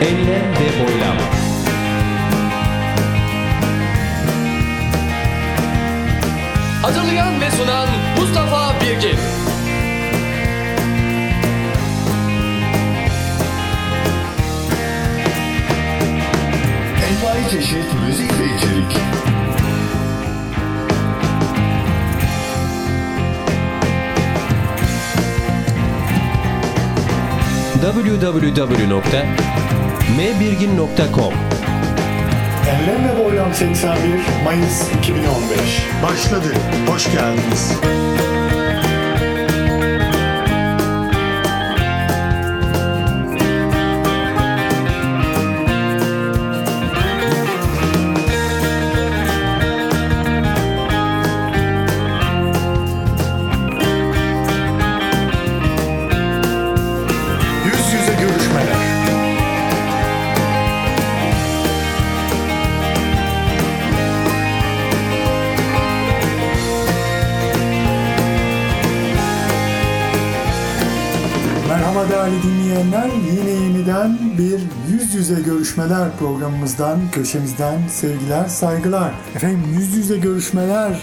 Enlem ve boylam. Hazırlayan ve sunan Mustafa Birgin. Envai çeşit müzik ve içerik. www.mbirgin.com Enlem ve Boylam 81 Mayıs 2015 Başladı. Hoş geldiniz. Yüze görüşmeler programımızdan, köşemizden sevgiler, saygılar. Efendim yüz yüze görüşmeler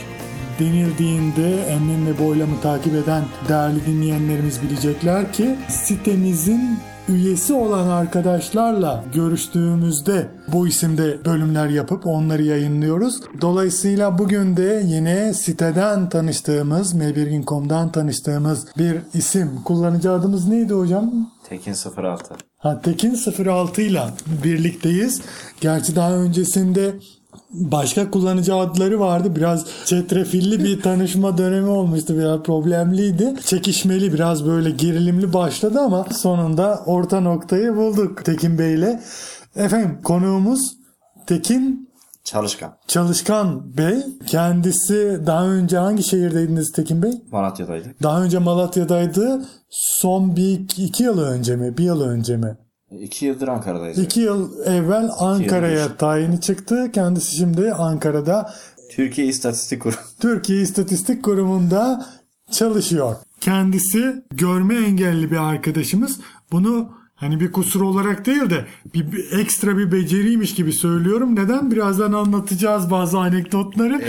denildiğinde enlem ve boylamı takip eden değerli dinleyenlerimiz bilecekler ki sitemizin üyesi olan arkadaşlarla görüştüğümüzde bu isimde bölümler yapıp onları yayınlıyoruz. Dolayısıyla bugün de yine siteden tanıştığımız, mebirgin.com'dan tanıştığımız bir isim. Kullanıcı adımız neydi hocam? Tekin 06. Ha, Tekin 06 ile birlikteyiz. Gerçi daha öncesinde başka kullanıcı adları vardı. Biraz çetrefilli bir tanışma dönemi olmuştu. Biraz problemliydi. Çekişmeli biraz böyle gerilimli başladı ama sonunda orta noktayı bulduk Tekin Bey ile. Efendim konuğumuz Tekin Çalışkan. Çalışkan Bey. Kendisi daha önce hangi şehirdeydiniz Tekin Bey? Malatya'daydık. Daha önce Malatya'daydı. Son bir iki yıl önce mi? Bir yıl önce mi? İki yıldır Ankara'dayız. İki yıl evvel Ankara'ya tayini çıktı. Kendisi şimdi Ankara'da Türkiye İstatistik Kurumu. Türkiye İstatistik Kurumu'nda çalışıyor. Kendisi görme engelli bir arkadaşımız. Bunu hani bir kusur olarak değil de bir, bir ekstra bir beceriymiş gibi söylüyorum. Neden? Birazdan anlatacağız bazı anekdotları.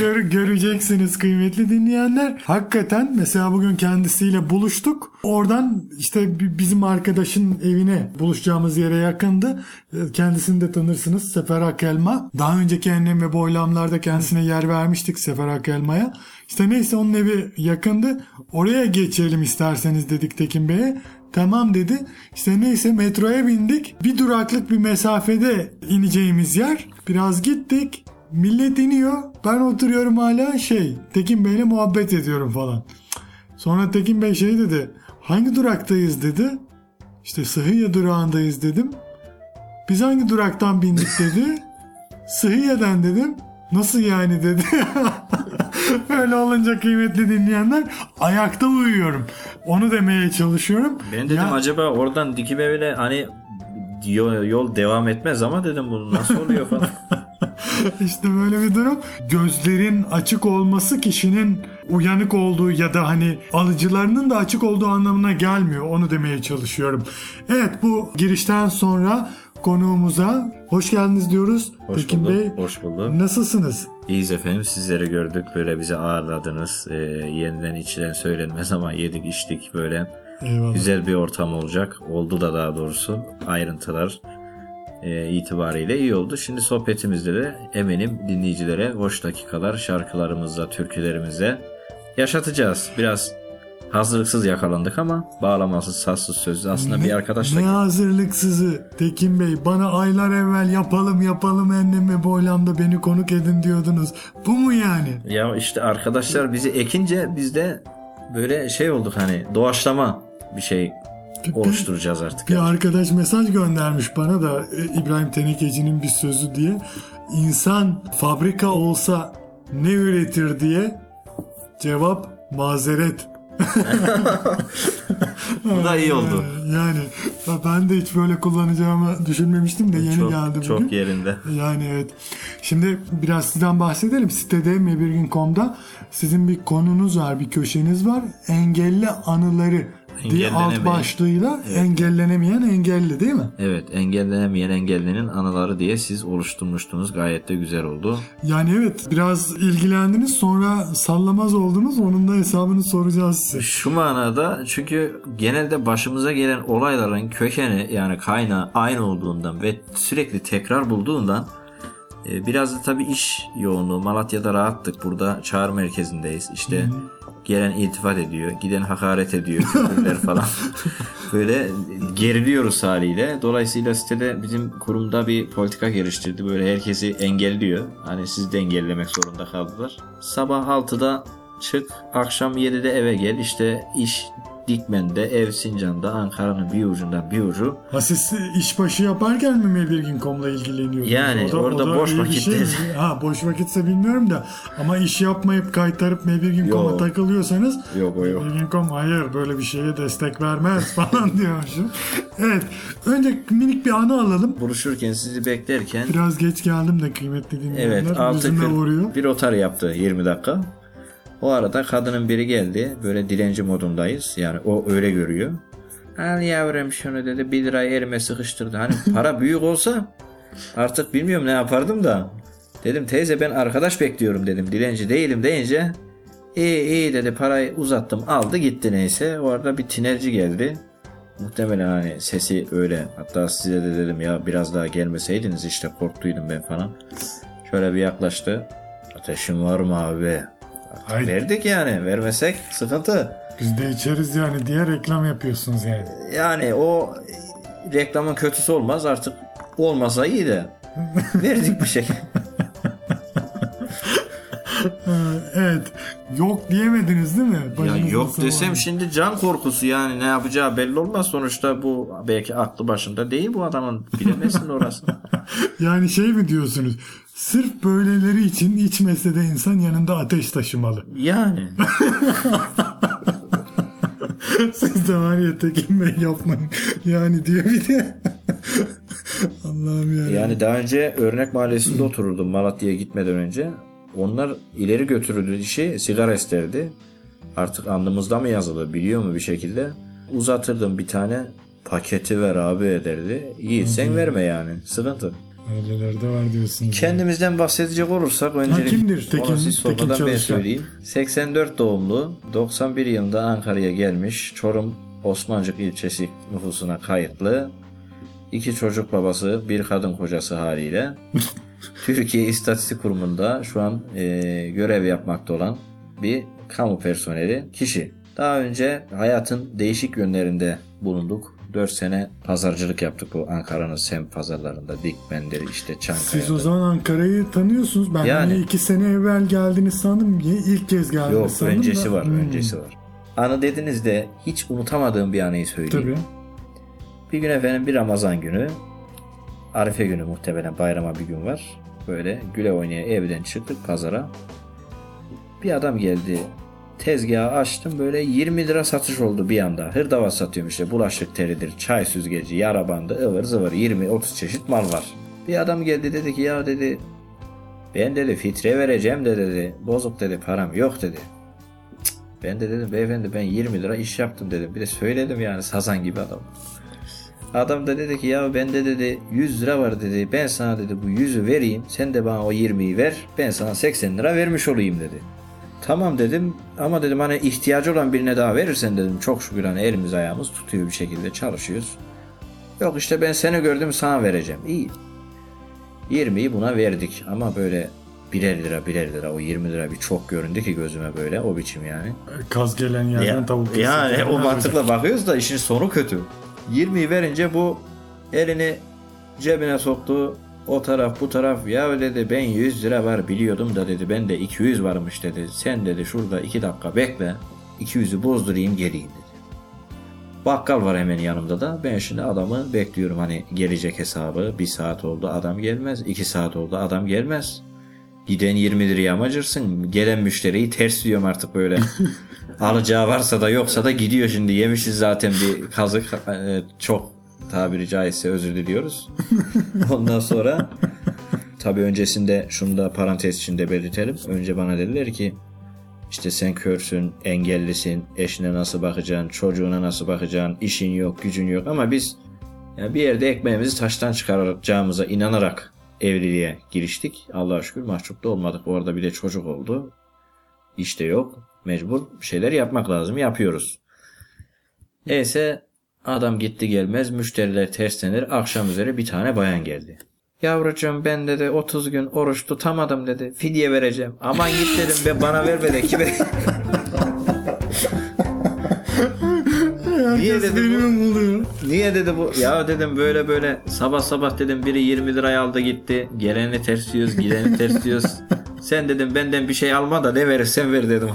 Gör- göreceksiniz kıymetli dinleyenler. Hakikaten mesela bugün kendisiyle buluştuk. Oradan işte bi- bizim arkadaşın evine buluşacağımız yere yakındı. Ee, Kendisini de tanırsınız Sefer Akelma. Daha önceki enlem ve boylamlarda kendisine yer vermiştik Sefer Akelma'ya. İşte neyse onun evi yakındı. Oraya geçelim isterseniz dedik Tekin Bey'e. Tamam dedi. İşte neyse metroya bindik. Bir duraklık bir mesafede ineceğimiz yer. Biraz gittik. Millet iniyor. Ben oturuyorum hala şey. Tekin Bey'le muhabbet ediyorum falan. Sonra Tekin Bey şey dedi. Hangi duraktayız dedi. İşte Sıhhiye durağındayız dedim. Biz hangi duraktan bindik dedi. Sıhhiye'den dedim. Nasıl yani dedi. Öyle olunca kıymetli dinleyenler ayakta uyuyorum. Onu demeye çalışıyorum. Ben dedim Ya- acaba oradan dikip evine hani yol, yol devam etmez ama dedim bu nasıl oluyor falan. İşte böyle bir durum. Gözlerin açık olması kişinin uyanık olduğu ya da hani alıcılarının da açık olduğu anlamına gelmiyor. Onu demeye çalışıyorum. Evet bu girişten sonra konuğumuza hoş geldiniz diyoruz. Hoş Tekin bulduk. Bey Hoş bulduk. nasılsınız? İyiyiz efendim sizleri gördük böyle bizi ağırladınız. Ee, yeniden içilen söylenmez ama yedik içtik böyle. Eyvallah. Güzel bir ortam olacak. Oldu da daha doğrusu ayrıntılar e, itibariyle iyi oldu. Şimdi sohbetimizde de eminim dinleyicilere hoş dakikalar şarkılarımızla, türkülerimizle yaşatacağız. Biraz hazırlıksız yakalandık ama bağlamasız, sazsız, sözlü aslında bir arkadaşla Ne hazırlıksızı Tekin Bey bana aylar evvel yapalım yapalım enneme boylamda beni konuk edin diyordunuz. Bu mu yani? Ya işte arkadaşlar bizi ekince biz de böyle şey olduk hani doğaçlama bir şey oluşturacağız artık. Bir arkadaş mesaj göndermiş bana da e, İbrahim Tenekeci'nin bir sözü diye. İnsan fabrika olsa ne üretir diye cevap mazeret. Bu da iyi oldu. Ee, Yani ben de hiç böyle kullanacağımı düşünmemiştim de yeni Çok, geldi bugün. çok yerinde. Yani evet. Şimdi biraz sizden bahsedelim. Sitede mebirgin.com'da sizin bir konunuz var, bir köşeniz var. Engelli anıları diye alt başlığıyla engellenemeyen engelli değil mi? Evet engellenemeyen engellinin anıları diye siz oluşturmuştunuz. Gayet de güzel oldu. Yani evet biraz ilgilendiniz sonra sallamaz oldunuz onun da hesabını soracağız size. Şu manada çünkü genelde başımıza gelen olayların kökeni yani kaynağı aynı olduğundan ve sürekli tekrar bulduğundan e, biraz da tabii iş yoğunluğu. Malatya'da rahattık. Burada çağrı merkezindeyiz. İşte gelen iltifat ediyor, giden hakaret ediyor, küfürler falan. Böyle geriliyoruz haliyle. Dolayısıyla sitede bizim kurumda bir politika geliştirdi. Böyle herkesi engelliyor. Hani sizi de engellemek zorunda kaldılar. Sabah 6'da çık, akşam 7'de eve gel. İşte iş Dikmen'de, ev Sincan'da, Ankara'nın bir ucundan bir ucu. Ha siz işbaşı yaparken mi Mebirgin.com'la ilgileniyordunuz? Yani orada boş iyi bir vakitte- şey? Ha boş vakitse bilmiyorum da ama iş yapmayıp kaytarıp Mebirgin.com'a Yok. takılıyorsanız Yok o yok. Mebirgin.com hayır böyle bir şeye destek vermez falan diyormuşum. Evet. Önce minik bir anı alalım. Buluşurken sizi beklerken Biraz geç geldim de kıymetli dinleyenler. Evet 6 Yüzüme vuruyor. bir otar yaptı 20 dakika. O arada kadının biri geldi. Böyle dilenci modundayız. Yani o öyle görüyor. Al yavrum şunu dedi 1 lirayı elime sıkıştırdı. Hani para büyük olsa artık bilmiyorum ne yapardım da. Dedim teyze ben arkadaş bekliyorum dedim. Dilenci değilim deyince iyi iyi dedi parayı uzattım aldı gitti neyse. O arada bir tinerci geldi. Muhtemelen hani sesi öyle. Hatta size de dedim ya biraz daha gelmeseydiniz işte korktuydum ben falan. Şöyle bir yaklaştı. Ateşin var mı abi? Haydi. Verdik yani. Vermesek sıkıntı. Biz de içeriz yani diye reklam yapıyorsunuz yani. Yani o reklamın kötüsü olmaz artık olmasa iyi de. Verdik bir şey. Evet. Yok diyemediniz değil mi? ya Başınızın yok desem şimdi can korkusu yani ne yapacağı belli olmaz. Sonuçta bu belki aklı başında değil bu adamın. Bilemezsin orasını. Yani şey mi diyorsunuz? Sırf böyleleri için içmese de insan yanında ateş taşımalı. Yani. Siz de var ya Tekin Bey yapmayın. Yani diye bir de. Allah'ım ya. Yani daha önce Örnek Mahallesi'nde otururdum Malatya'ya gitmeden önce. Onlar ileri götürüldü işi sigara isterdi. Artık alnımızda mı yazılı biliyor mu bir şekilde. Uzatırdım bir tane paketi ver abi derdi. İyi sen verme yani sıkıntı. Öyleleri de var diyorsunuz. Kendimizden bahsedecek olursak öncelikle kimdir Tekin- Tekin ben söyleyeyim. 84 doğumlu 91 yılında Ankara'ya gelmiş Çorum Osmancık ilçesi nüfusuna kayıtlı iki çocuk babası bir kadın kocası haliyle Türkiye İstatistik Kurumu'nda şu an e, görev yapmakta olan bir kamu personeli kişi. Daha önce hayatın değişik yönlerinde bulunduk. 4 sene pazarcılık yaptık bu Ankara'nın semt pazarlarında. Dikmenleri işte Çankaya'da. Siz o zaman Ankara'yı tanıyorsunuz. Ben Yani. hani iki sene evvel geldiniz sandım. İlk kez geldiniz Yok sandım öncesi da- var Hmm, öncesi var. Anı dediniz de hiç unutamadığım bir anıyı söyleyeyim. Tabii. Bir gün efendim bir Ramazan günü Arife günü muhtemelen bayrama bir gün var. Böyle güle oynaya evden çıktık pazara. Bir adam geldi. Tezgahı açtım böyle 20 lira satış oldu bir anda. Hırdavat satıyorum işte bulaşık teridir, çay süzgeci, yara bandı, ıvır zıvır 20-30 çeşit mal var. Bir adam geldi dedi ki ya dedi ben dedi fitre vereceğim de dedi. Bozuk dedi param yok dedi. Ben de dedim beyefendi ben 20 lira iş yaptım dedim. Bir de söyledim yani sazan gibi adam. Adam da dedi ki ya bende dedi 100 lira var dedi. Ben sana dedi bu 100'ü vereyim. Sen de bana o 20'yi ver. Ben sana 80 lira vermiş olayım dedi. Tamam dedim ama dedim hani ihtiyacı olan birine daha verirsen dedim çok şükür hani elimiz ayağımız tutuyor bir şekilde çalışıyoruz. Yok işte ben seni gördüm sana vereceğim. İyi. 20'yi buna verdik ama böyle birer lira birer lira o 20 lira bir çok göründü ki gözüme böyle o biçim yani. Kaz gelen yerden Ya, tavuk yani kesildi. o mantıkla bakıyoruz da işin sonu kötü. 20'yi verince bu elini cebine soktu. O taraf bu taraf ya dedi ben 100 lira var biliyordum da dedi ben de 200 varmış dedi. Sen dedi şurada 2 dakika bekle 200'ü bozdurayım geleyim dedi. Bakkal var hemen yanımda da. Ben şimdi adamı bekliyorum hani gelecek hesabı. Bir saat oldu adam gelmez. 2 saat oldu adam gelmez. Giden 20 liraya mı acırsın? Gelen müşteriyi ters diyorum artık böyle. Alacağı varsa da yoksa da gidiyor şimdi. Yemişiz zaten bir kazık. Ee, Çok tabiri caizse özür diliyoruz. Ondan sonra tabii öncesinde şunu da parantez içinde belirtelim. Önce bana dediler ki İşte sen körsün, engellisin, eşine nasıl bakacaksın, çocuğuna nasıl bakacaksın, işin yok, gücün yok ama biz yani bir yerde ekmeğimizi taştan çıkaracağımıza inanarak evliliğe giriştik. Allah'a şükür mahcup da olmadık. Orada bir de çocuk oldu. İşte yok. Mecbur şeyler yapmak lazım. Yapıyoruz. Neyse adam gitti gelmez müşteriler terslenir. Akşam üzere bir tane bayan geldi. Yavrucuğum ben dedi 30 gün oruç tutamadım dedi. Fidye vereceğim. Aman git dedim be bana ver be de kime. Niye dedi bu? Niye dedi bu? Ya dedim böyle böyle sabah sabah dedim biri 20 liraya aldı gitti. Geleni ters diyoruz, gideni ters diyoruz. Sen dedim benden bir şey alma da ne verirsen ver dedim.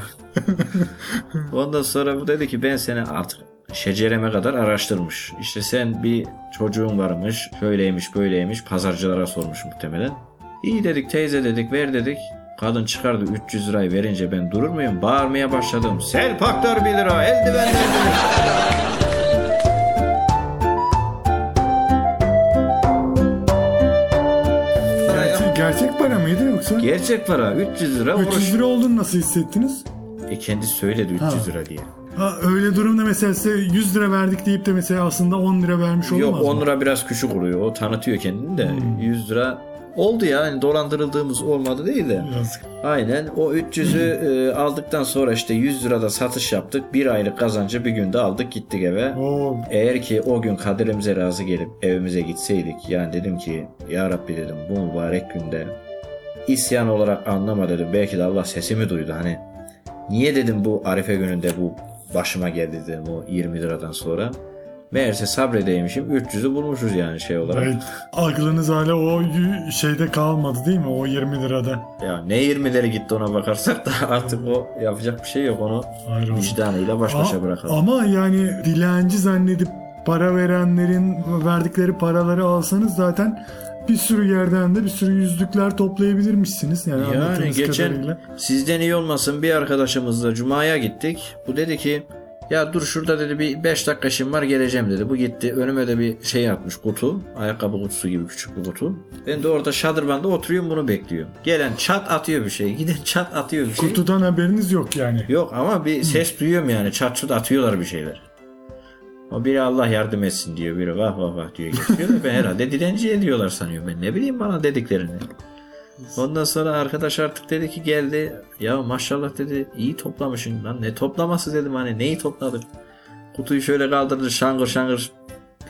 Ondan sonra bu dedi ki ben seni artık şecereme kadar araştırmış. İşte sen bir çocuğun varmış, şöyleymiş böyleymiş pazarcılara sormuş muhtemelen. İyi dedik teyze dedik ver dedik. Kadın çıkardı 300 lirayı verince ben durur muyum? Bağırmaya başladım. Selpaktör 1 lira, eldivenler 1 lira. Gerçek, para mıydı yoksa? Gerçek para 300 lira 300 oruç. lira olduğunu nasıl hissettiniz? E kendisi söyledi 300 Ha. lira diye. Ha, öyle durumda mesela size 100 lira verdik deyip de mesela aslında 10 lira vermiş olamaz Yok mı? 10 lira biraz küçük oluyor. O tanıtıyor kendini de. 100 lira oldu ya. Yani dolandırıldığımız olmadı değil de. Yazık. Aynen. O 300'ü e, aldıktan sonra işte 100 lirada satış yaptık. Bir aylık kazancı bir günde aldık gittik eve. Oo, Eğer ki o gün kaderimize razı gelip evimize gitseydik yani dedim ki ya Rabbi dedim bu mübarek günde isyan olarak anlama dedim. Belki de Allah sesimi duydu hani. Niye dedim bu Arife gününde bu başıma geldi dedim o 20 liradan sonra. Meğerse sabredeymişim 300'ü bulmuşuz yani şey olarak. evet. Aklınız hala o şeyde kalmadı değil mi? O 20 lirada. Ya ne 20'leri gitti ona bakarsak da artık o yapacak bir şey yok onu Hayır vicdanıyla baş başa A- bırakalım. Ama yani dilenci zannedip para verenlerin verdikleri paraları alsanız zaten bir sürü yerden de bir sürü yüzlükler toplayabilirmişsiniz. Yani, Yani geçen kadarıyla. sizden iyi olmasın bir arkadaşımızla Cuma'ya gittik. Bu dedi ki ya dur şurada dedi bir 5 dakika işim var geleceğim dedi. Bu gitti önüme de bir şey atmış kutu. Ayakkabı kutusu gibi küçük bir kutu. Ben de orada şadırvanda oturuyorum bunu bekliyorum. Gelen çat atıyor bir şey. Giden çat atıyor bir şey. Kutudan haberiniz yok yani. Yok ama bir ses duyuyorum yani çat çut atıyorlar bir şeyler. O biri Allah yardım etsin diyor. Biri vah vah vah diyor geçiyor. ben herhalde dilenci ediyorlar sanıyorum. Ben ne bileyim bana dediklerini. Ondan sonra arkadaş artık dedi ki geldi. Ya maşallah dedi iyi toplamışsın lan. Ne toplaması dedim hani neyi topladık. Kutuyu şöyle kaldırdı şangır şangır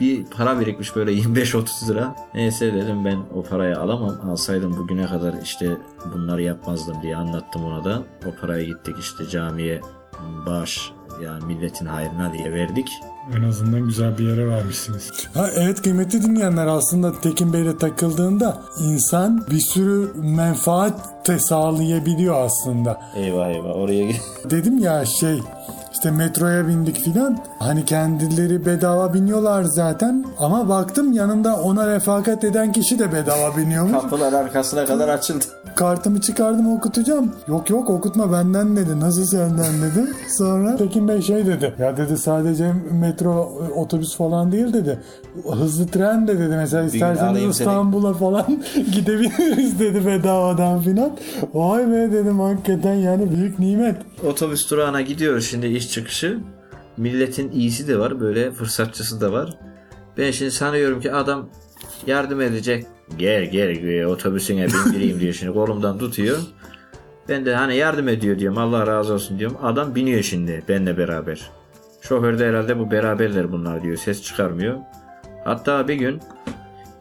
bir para birikmiş böyle 25-30 lira. Neyse dedim ben o parayı alamam. Alsaydım bugüne kadar işte bunları yapmazdım diye anlattım ona da. O parayı gittik işte camiye bağış yani milletin hayrına diye verdik. En azından güzel bir yere vermişsiniz. Ha, evet kıymetli dinleyenler aslında Tekin Bey'le takıldığında insan bir sürü menfaat de sağlayabiliyor aslında. Eyvah eyvah oraya. Dedim ya şey işte metroya bindik filan. Hani kendileri bedava biniyorlar zaten ama baktım yanımda ona refakat eden kişi de bedava biniyormuş. Kapılar arkasına kadar açıldı. Kartımı çıkardım okutacağım. Yok yok okutma benden dedi. Nasıl senden dedi. Sonra Tekin Bey şey dedi. Ya dedi sadece metro e, otobüs falan değil dedi. Hızlı tren de dedi. Mesela isterseniz. İstanbul'a falan gidebiliriz dedi bedavadan filan. Vay be dedim hakikaten yani büyük nimet. Otobüs durağına gidiyoruz şimdi iş çıkışı. Milletin iyisi de var böyle fırsatçısı da var. Ben şimdi sanıyorum ki adam yardım edecek. Gel gel otobüsüne bindireyim diyor şimdi kolumdan tutuyor. Ben de hani yardım ediyor diyorum Allah razı olsun diyorum. Adam biniyor şimdi benle beraber. Şoför de herhalde bu beraberler bunlar diyor ses çıkarmıyor. Hatta bir gün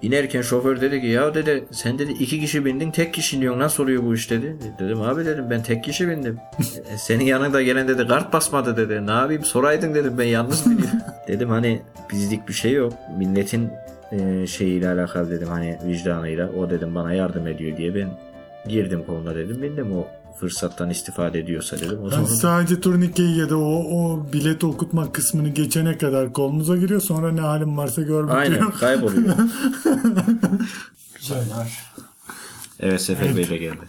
İnerken şoför dedi ki ya dedi sen dedi iki kişi bindin tek kişi iniyorsun nasıl oluyor bu iş dedi. Dedim abi dedim ben tek kişi bindim. E, Senin yanında gelen dedi kart basmadı dedi. Ne yapayım soraydın dedim ben yalnız biniyorum. dedim hani bizlik bir şey yok. Milletin e, şeyiyle alakalı dedim hani vicdanıyla o dedim bana yardım ediyor diye ben girdim koluna dedim. Bindim o fırsattan istifade ediyorsa dedim. O zaman sadece turnikeyi ya da o, o bileti okutma kısmını geçene kadar kolunuza giriyor. Sonra ne halim varsa görmek aynen yok. kayboluyor. Çaylar. Evet Sefer Bey de geldi.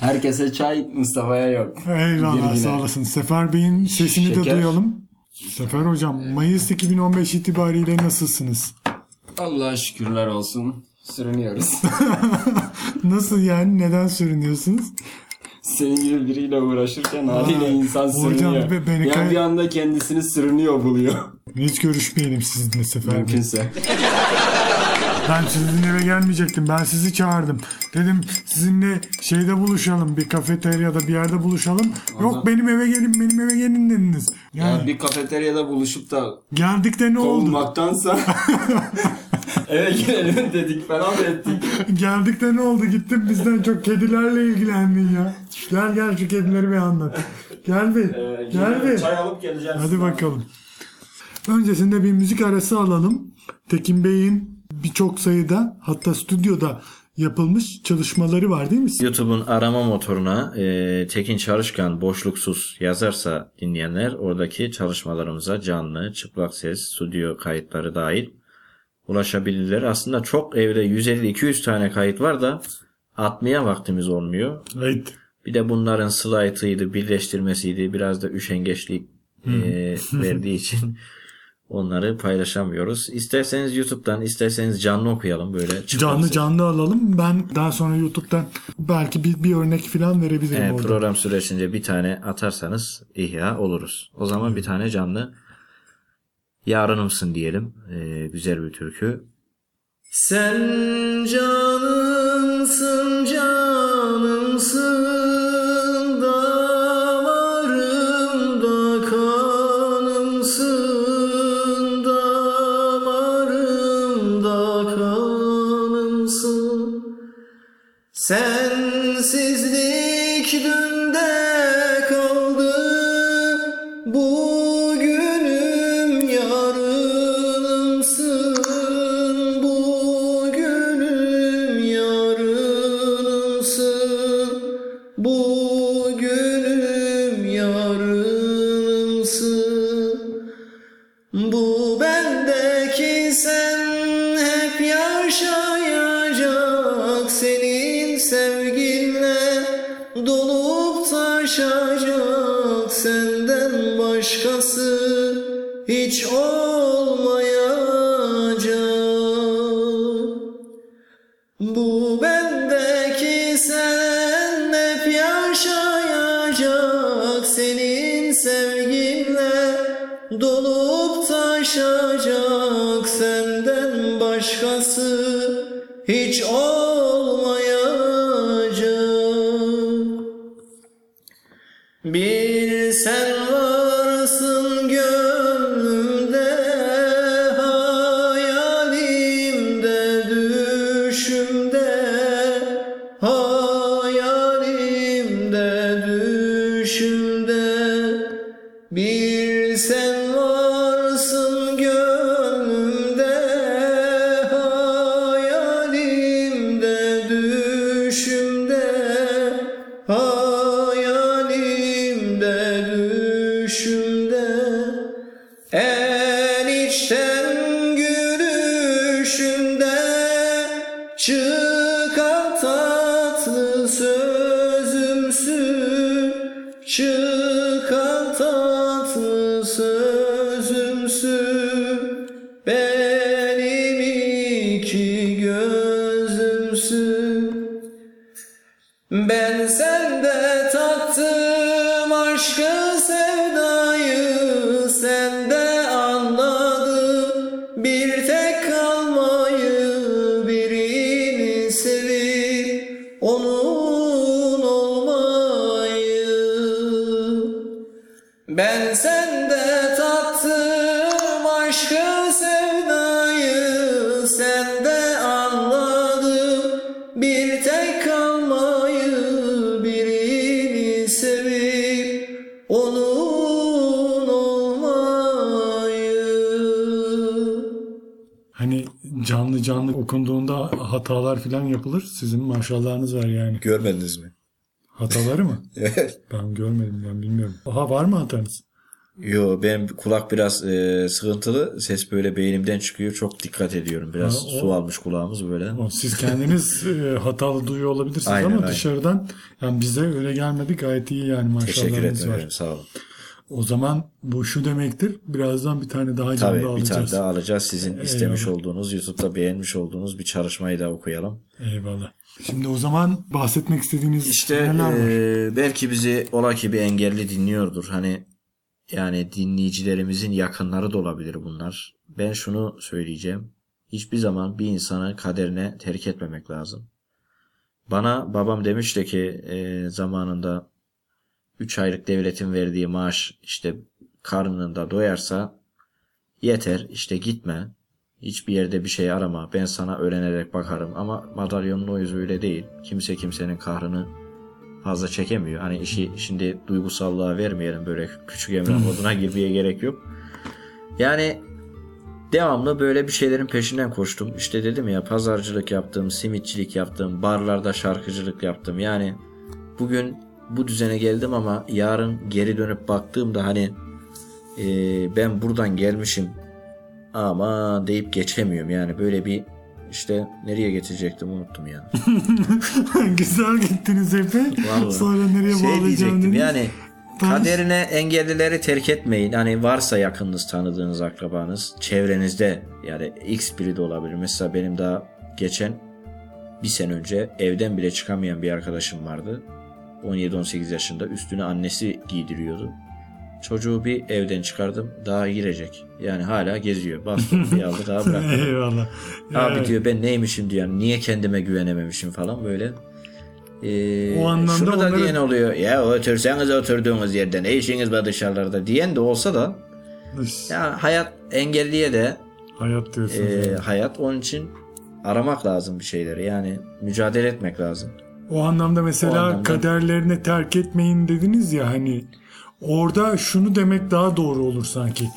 Herkese çay, Mustafa'ya yok. Eyvallah sağ olasın. Sefer Bey'in sesini de Şeker. duyalım. Sefer hocam Mayıs 2015 itibariyle nasılsınız? Allah'a şükürler olsun. Sürünüyoruz. Nasıl yani? Neden sürünüyorsunuz? Senin gibi biriyle uğraşırken haliyle insan hocam sürünüyor. be- beni yani kay- bir anda kendisini sürünüyor buluyor. Hiç görüşmeyelim sizinle sefer. Mümkünse. Ben sizin eve gelmeyecektim. Ben sizi çağırdım. Dedim sizinle şeyde buluşalım. Bir kafeteryada bir yerde buluşalım. Yok benim eve gelin benim eve gelin dediniz. Yani Yani bir kafeteryada buluşup da geldik de ne oldu? kovulmaktansa eve gelelim dedik falan da ettik. Geldik de ne oldu? Gittin bizden çok kedilerle ilgilendin ya. Gel gel şu kedileri bir anlat. Gel bir. gel bir. Çay alıp geleceğiz. Hadi bakalım. Öncesinde bir müzik arası alalım. Tekin Bey'in birçok sayıda hatta stüdyoda yapılmış çalışmaları var değil mi? YouTube'un arama motoruna e, Tekin Çalışkan boşluksuz yazarsa dinleyenler oradaki çalışmalarımıza canlı, çıplak ses, stüdyo kayıtları dahil ulaşabilirler. Aslında çok evde 150-200 tane kayıt var da atmaya vaktimiz olmuyor. Evet. Bir de bunların slaytıydı, birleştirmesiydi. Biraz da üşengeçlik e, verdiği için onları paylaşamıyoruz. İsterseniz YouTube'dan, isterseniz canlı okuyalım böyle. çıplak Canlı canlı alalım. Ben daha sonra YouTube'dan belki bir, bir örnek falan verebilirim Evet, orada. program süresince bir tane atarsanız ihya oluruz. O zaman bir tane canlı yarınımsın diyelim. Ee, güzel bir türkü. Sen canımsın Sensizlik dünde senden başkası hiç olmayacak. Hatalar falan yapılır. Sizin maşallahınız var yani. Görmediniz mi? Hataları mı? Evet. Ben görmedim ben bilmiyorum. Aha var mı hatanız? Yo benim kulak biraz e, sıkıntılı. Ses böyle beynimden çıkıyor. Çok dikkat ediyorum. Biraz Ha, o- su almış kulağımız böyle. O, Siz kendiniz e, hatalı duyuyor olabilirsiniz Aynen, ama aynen. dışarıdan yani bize öyle gelmedi gayet iyi yani Teşekkür maşallahınız var. ederim. Sağ olun. O zaman bu şu demektir. Birazdan bir tane daha canlı Tabii bir alacağız. tane daha alacağız. Sizin istemiş Eyvallah. olduğunuz, YouTube'da beğenmiş olduğunuz bir çalışmayı da okuyalım. Eyvallah. Şimdi o zaman bahsetmek istediğiniz İşte neler var? eee, belki bizi ola ki bir engelli dinliyordur. Hani yani dinleyicilerimizin yakınları da olabilir bunlar. Ben şunu söyleyeceğim. Hiçbir zaman bir insanı kaderine terk etmemek lazım. Bana babam demişti ki eee, zamanında 3 aylık devletin verdiği maaş işte karnında doyarsa yeter işte gitme. Hiçbir yerde bir şey arama. Ben sana öğrenerek bakarım. Ama madalyonun o yüzü öyle değil. Kimse kimsenin kahrını fazla çekemiyor. Hani işi şimdi duygusallığa vermeyelim böyle küçük emre moduna girmeye gerek yok. Yani devamlı böyle bir şeylerin peşinden koştum. İşte dedim ya pazarcılık yaptım, simitçilik yaptım, barlarda şarkıcılık yaptım. Yani bugün bu düzene geldim ama yarın geri dönüp baktığımda hani e, ben buradan gelmişim ama deyip geçemiyorum. Yani böyle bir işte nereye getirecektim unuttum yani. Güzel gittiniz epey. Vallahi. Sonra nereye şey bağlayacağım dediniz. yani kaderine engellileri terk etmeyin. Hani varsa yakınınız tanıdığınız akrabanız çevrenizde yani x biri de olabilir. Mesela benim daha geçen bir sene önce evden bile çıkamayan bir arkadaşım vardı. 17-18 yaşında üstüne annesi giydiriyordu. Çocuğu bir evden çıkardım daha girecek. Yani hala geziyor. Bastım bir aldı daha bırakmadı. Eyvallah. Abi Evet. diyor ben neymişim diyor. Yani niye kendime güvenememişim falan böyle. Ee, O anlamda şunu da onları- diyen oluyor. Ya otursanız oturduğunuz yerden ne işiniz var dışarılarda diyen de olsa da ya hayat engelliye de Hayat diyorsunuz. e, yani. hayat onun için aramak lazım bir şeyleri. Yani mücadele etmek lazım. O anlamda mesela O anlamda. kaderlerini terk etmeyin dediniz ya hani orada şunu demek daha doğru olur sanki.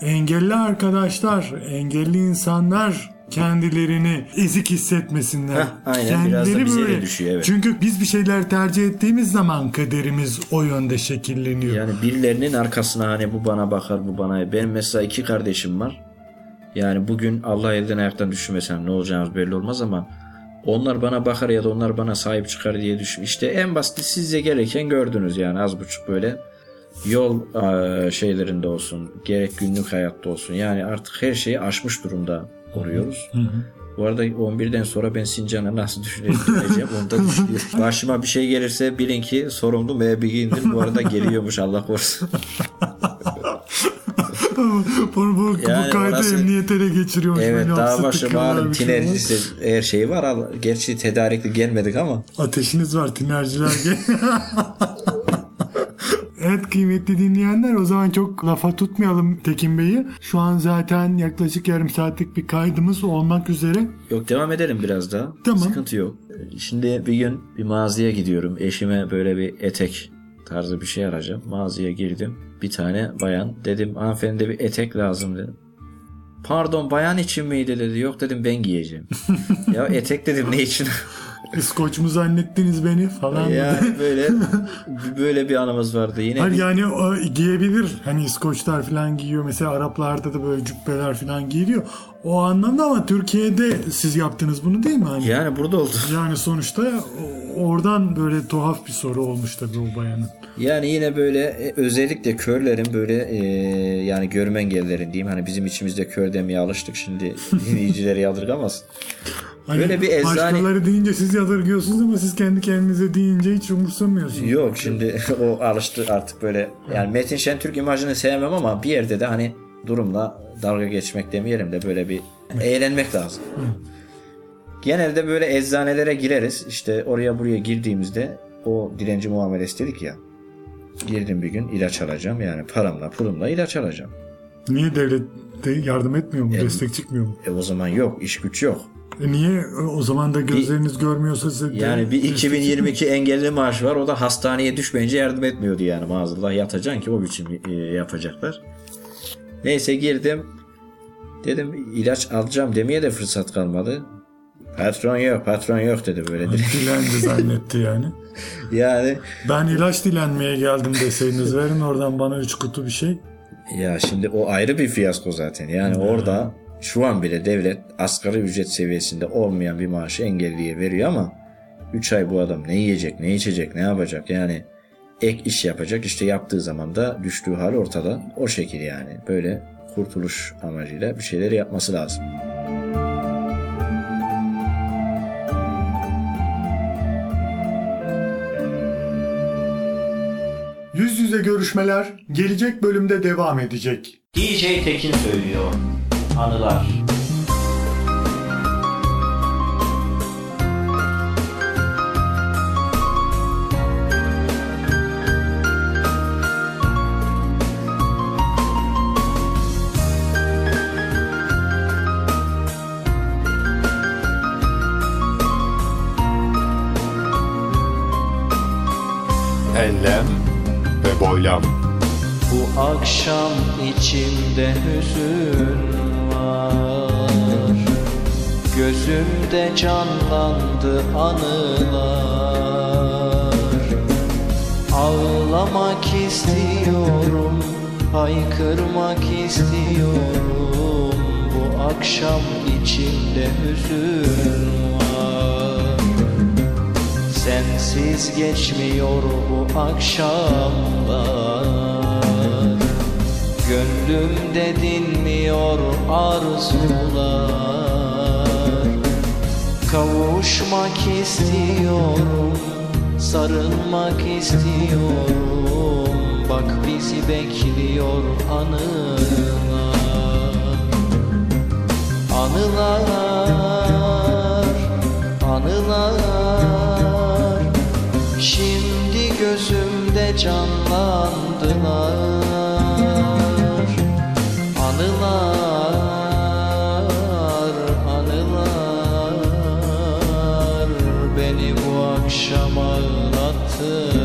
Engelli arkadaşlar, engelli insanlar kendilerini ezik hissetmesinler. Heh, aynen, biraz da bize de düşüyor, evet. Çünkü biz bir şeyler tercih ettiğimiz zaman kaderimiz o yönde şekilleniyor. Yani birilerinin arkasına hani bu bana bakar bu bana. Benim mesela iki kardeşim var. Yani bugün Allah elden ayaktan düşürmesem ne olacağımız belli olmaz ama onlar bana bakar ya da onlar bana sahip çıkar diye düşün. İşte en basit sizce gereken gördünüz yani az buçuk böyle yol eee, şeylerinde olsun gerek günlük hayatta olsun yani artık her şeyi aşmış durumda oluyoruz. Bu arada 11'den sonra ben Sincan'a nasıl düşüneceğim onu da düşünüyorum. Başıma bir şey gelirse bilin ki sorumlu müebbiğindir. Bu arada geliyormuş Allah korusun. bu, Yani bu kaydı orası- emniyete ele geçiriyormuş. Evet daha başı bir şey tinercisi her şeyi var. Gerçi tedarikli gelmedik ama. Ateşiniz var tinerciler. gel- Evet kıymetli dinleyenler o zaman çok lafa tutmayalım Tekin Bey'i. Şu an zaten yaklaşık yarım saatlik bir kaydımız olmak üzere. Yok devam edelim biraz daha. Tamam. Sıkıntı yok. Şimdi bir gün bir mağazaya gidiyorum. Eşime böyle bir etek tarzı bir şey arayacağım. Mağazaya girdim. Bir tane bayan. Dedim hanımefendi bir etek lazım dedim. Pardon bayan için miydi dedi. Yok dedim ben giyeceğim. ya etek dedim ne için? İskoç mu zannettiniz beni falan. yani böyle böyle bir anımız vardı. Yine Hayır bir- yani o giyebilir. Hani İskoçlar falan giyiyor. Mesela Araplarda da böyle cübbeler falan giyiliyor. O anlamda ama Türkiye'de siz yaptınız bunu değil mi? Hani yani burada oldu. yani sonuçta oradan böyle tuhaf bir soru olmuş tabii o bayanın. Yani yine böyle e, özellikle körlerin böyle e, yani görme engellilerin diyeyim hani bizim içimizde kör demeye alıştık şimdi dinleyicileri yadırgamasın. Hani Böyle bir eczane- Başkaları deyince siz yadırgıyorsunuz ama siz kendi kendinize deyince hiç umursamıyorsunuz. Yok şimdi o alıştı artık böyle yani Metin Şentürk imajını sevmem ama bir yerde de hani durumla dalga geçmek demeyelim de böyle bir eğlenmek lazım. Genelde böyle eczanelere gireriz işte oraya buraya girdiğimizde o dilenci muamelesi dedik ya girdim bir gün ilaç alacağım yani paramla pulumla ilaç alacağım. Niye devlet de yardım etmiyor mu? Destek çıkmıyor mu? E o zaman yok iş güç yok. E niye o zaman da gözleriniz görmüyorsa size Yani bir 2022 engelli maaş var. O da hastaneye düşmeyince yardım etmiyordu yani maazallah. Yatacaksın ki o biçim e, yapacaklar. Neyse girdim. Dedim ilaç alacağım demeye de fırsat kalmadı. Patron yok, patron yok dedi böyle direkt. Dilendi zannetti yani. Yani Ben ilaç dilenmeye geldim deseydiniz verin oradan bana üç kutu bir şey. ya şimdi o ayrı bir fiyasko zaten. Yani orada şu an bile devlet asgari ücret seviyesinde olmayan bir maaşı engelliye veriyor ama 3 ay bu adam ne yiyecek, ne içecek, ne yapacak yani ek iş yapacak. İşte yaptığı zaman da düştüğü hal ortada. O şekil yani. Böyle kurtuluş amacıyla bir şeyler yapması lazım. Yüz yüze görüşmeler gelecek bölümde devam edecek. DJ Tekin söylüyor. Anılar. Enlem ve boylam. Bu akşam içimde hüzün var Gözümde canlandı anılar. Ağlamak istiyorum, haykırmak istiyorum. Bu akşam içimde hüzün var. Sensiz geçmiyor bu akşamlar Gönlümde dinmiyor arzular. Kavuşmak istiyorum Sarılmak istiyorum. Bak bizi bekliyor anılar. Anılar, anılar. Şimdi gözümde canlandılar Anılar, anılar Beni bu akşam ağlattılar.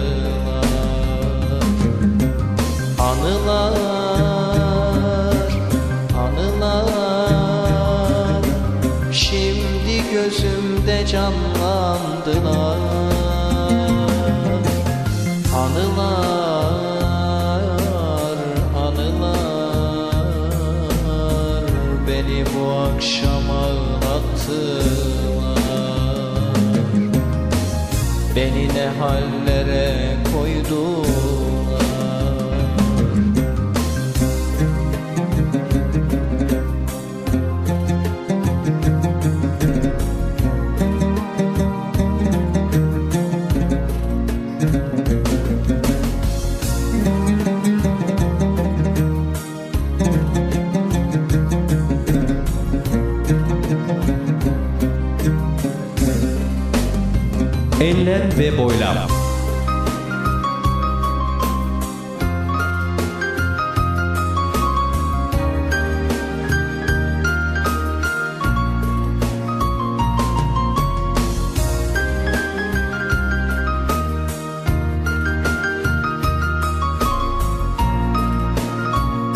Anılar, anılar Şimdi gözümde canlandılar Beni Enlem ve boylam.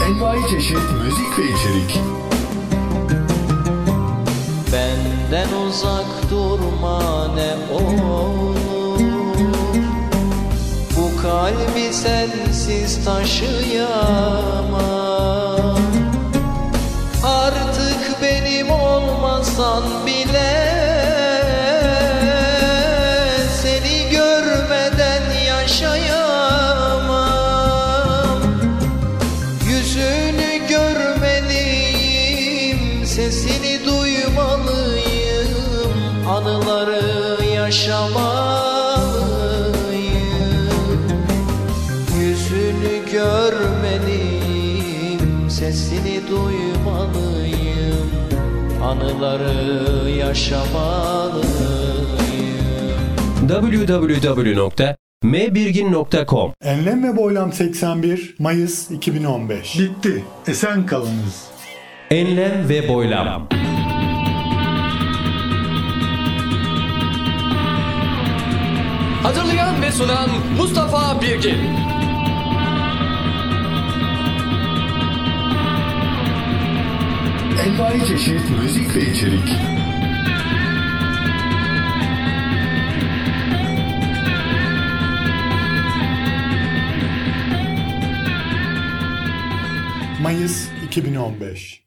Envai çeşit müzik ve içerik. Benden uzak durma ne olur sensiz taşıyamam. Artık benim olmasan bile anıları yaşamalıyım. www.mbirgin.com Enlem ve Boylam 81 Mayıs 2015. Bitti. Esen kalınız. Enlem ve boylam. Hazırlayan ve sunan Mustafa Birgin. Envai çeşit müzik ve içerik. Mayıs 2015.